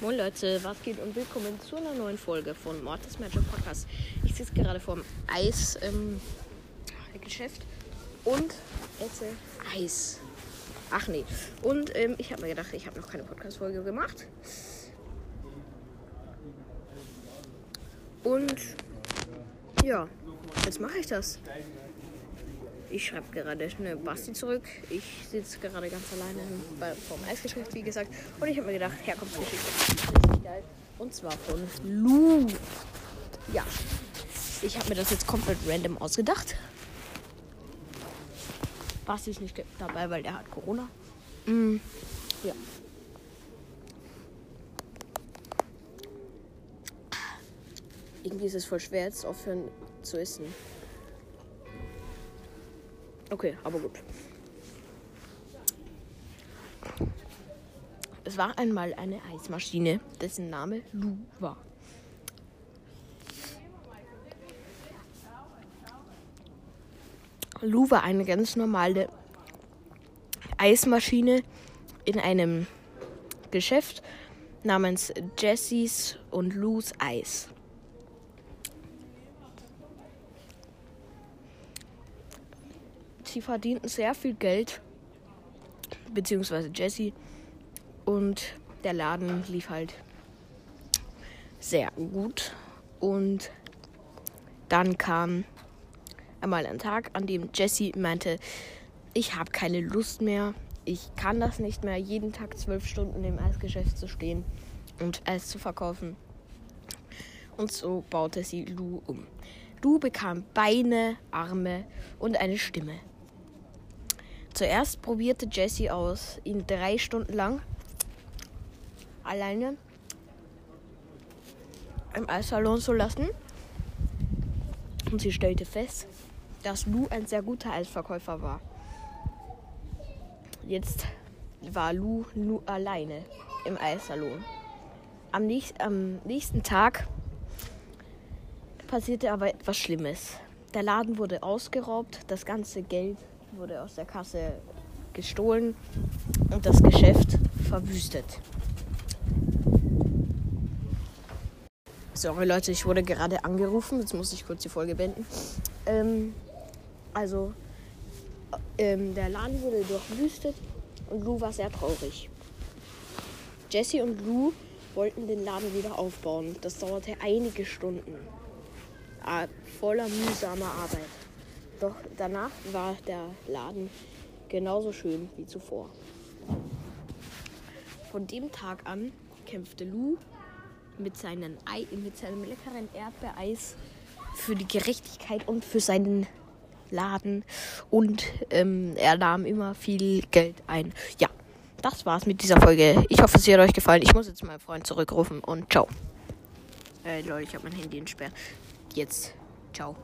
Moin Leute, was geht und willkommen zu einer neuen Folge von Mortis Magic Podcast. Ich sitze gerade vorm Eisgeschäft ähm, und esse Eis. Ach nee. Und ähm, ich habe mir gedacht, ich habe noch keine Podcast-Folge gemacht. Und ja, jetzt mache ich das. Ich schreibe gerade eine Basti zurück. Ich sitze gerade ganz alleine bei, vom Eisgeschäft, wie gesagt. Und ich habe mir gedacht, Herkunftsgeschichte. Und zwar von Lu. Ja. Ich habe mir das jetzt komplett random ausgedacht. Basti ist nicht dabei, weil der hat Corona. Mm, ja. Irgendwie ist es voll schwer, jetzt aufhören zu essen. Okay, aber gut. Es war einmal eine Eismaschine, dessen Name Lu war. Lu war eine ganz normale Eismaschine in einem Geschäft namens Jessys und Lou's Eis. Sie verdienten sehr viel Geld, beziehungsweise Jesse. Und der Laden lief halt sehr gut. Und dann kam einmal ein Tag, an dem Jesse meinte, ich habe keine Lust mehr. Ich kann das nicht mehr, jeden Tag zwölf Stunden im Eisgeschäft zu stehen und Eis zu verkaufen. Und so baute sie Lou um. Lou bekam Beine, Arme und eine Stimme. Zuerst probierte Jessie aus, ihn drei Stunden lang alleine im Eissalon zu lassen. Und sie stellte fest, dass Lou ein sehr guter Eisverkäufer war. Jetzt war Lou nur alleine im Eissalon. Am, nächst, am nächsten Tag passierte aber etwas Schlimmes. Der Laden wurde ausgeraubt, das ganze Geld wurde aus der Kasse gestohlen und das Geschäft verwüstet. Sorry Leute, ich wurde gerade angerufen. Jetzt muss ich kurz die Folge beenden. Ähm, also, ähm, der Laden wurde durchwüstet und Lou war sehr traurig. Jesse und Lou wollten den Laden wieder aufbauen. Das dauerte einige Stunden. Ah, voller mühsamer Arbeit. Doch danach war der Laden genauso schön wie zuvor. Von dem Tag an kämpfte Lou mit, seinen Ei, mit seinem leckeren Erdbeereis für die Gerechtigkeit und für seinen Laden und ähm, er nahm immer viel Geld ein. Ja, das war's mit dieser Folge. Ich hoffe, es hat euch gefallen. Ich muss jetzt meinen Freund zurückrufen und ciao. Äh, Leute, ich habe mein Handy entsperrt. Jetzt, ciao.